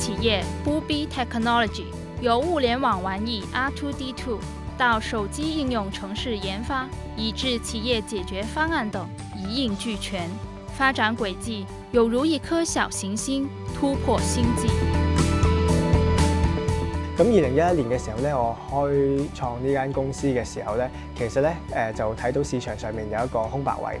企业 Bubi Technology，由物联网玩意 R2D2 到手机应用程式研发，以至企业解决方案等一应俱全，发展轨迹有如一颗小行星突破星际。咁，二零一一年嘅时候咧，我开创呢间公司嘅时候咧，其实咧，诶，就睇到市场上面有一个空白位。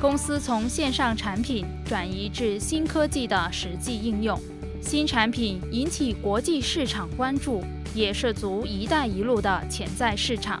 公司从线上产品转移至新科技的实际应用，新产品引起国际市场关注，也涉足“一带一路”的潜在市场。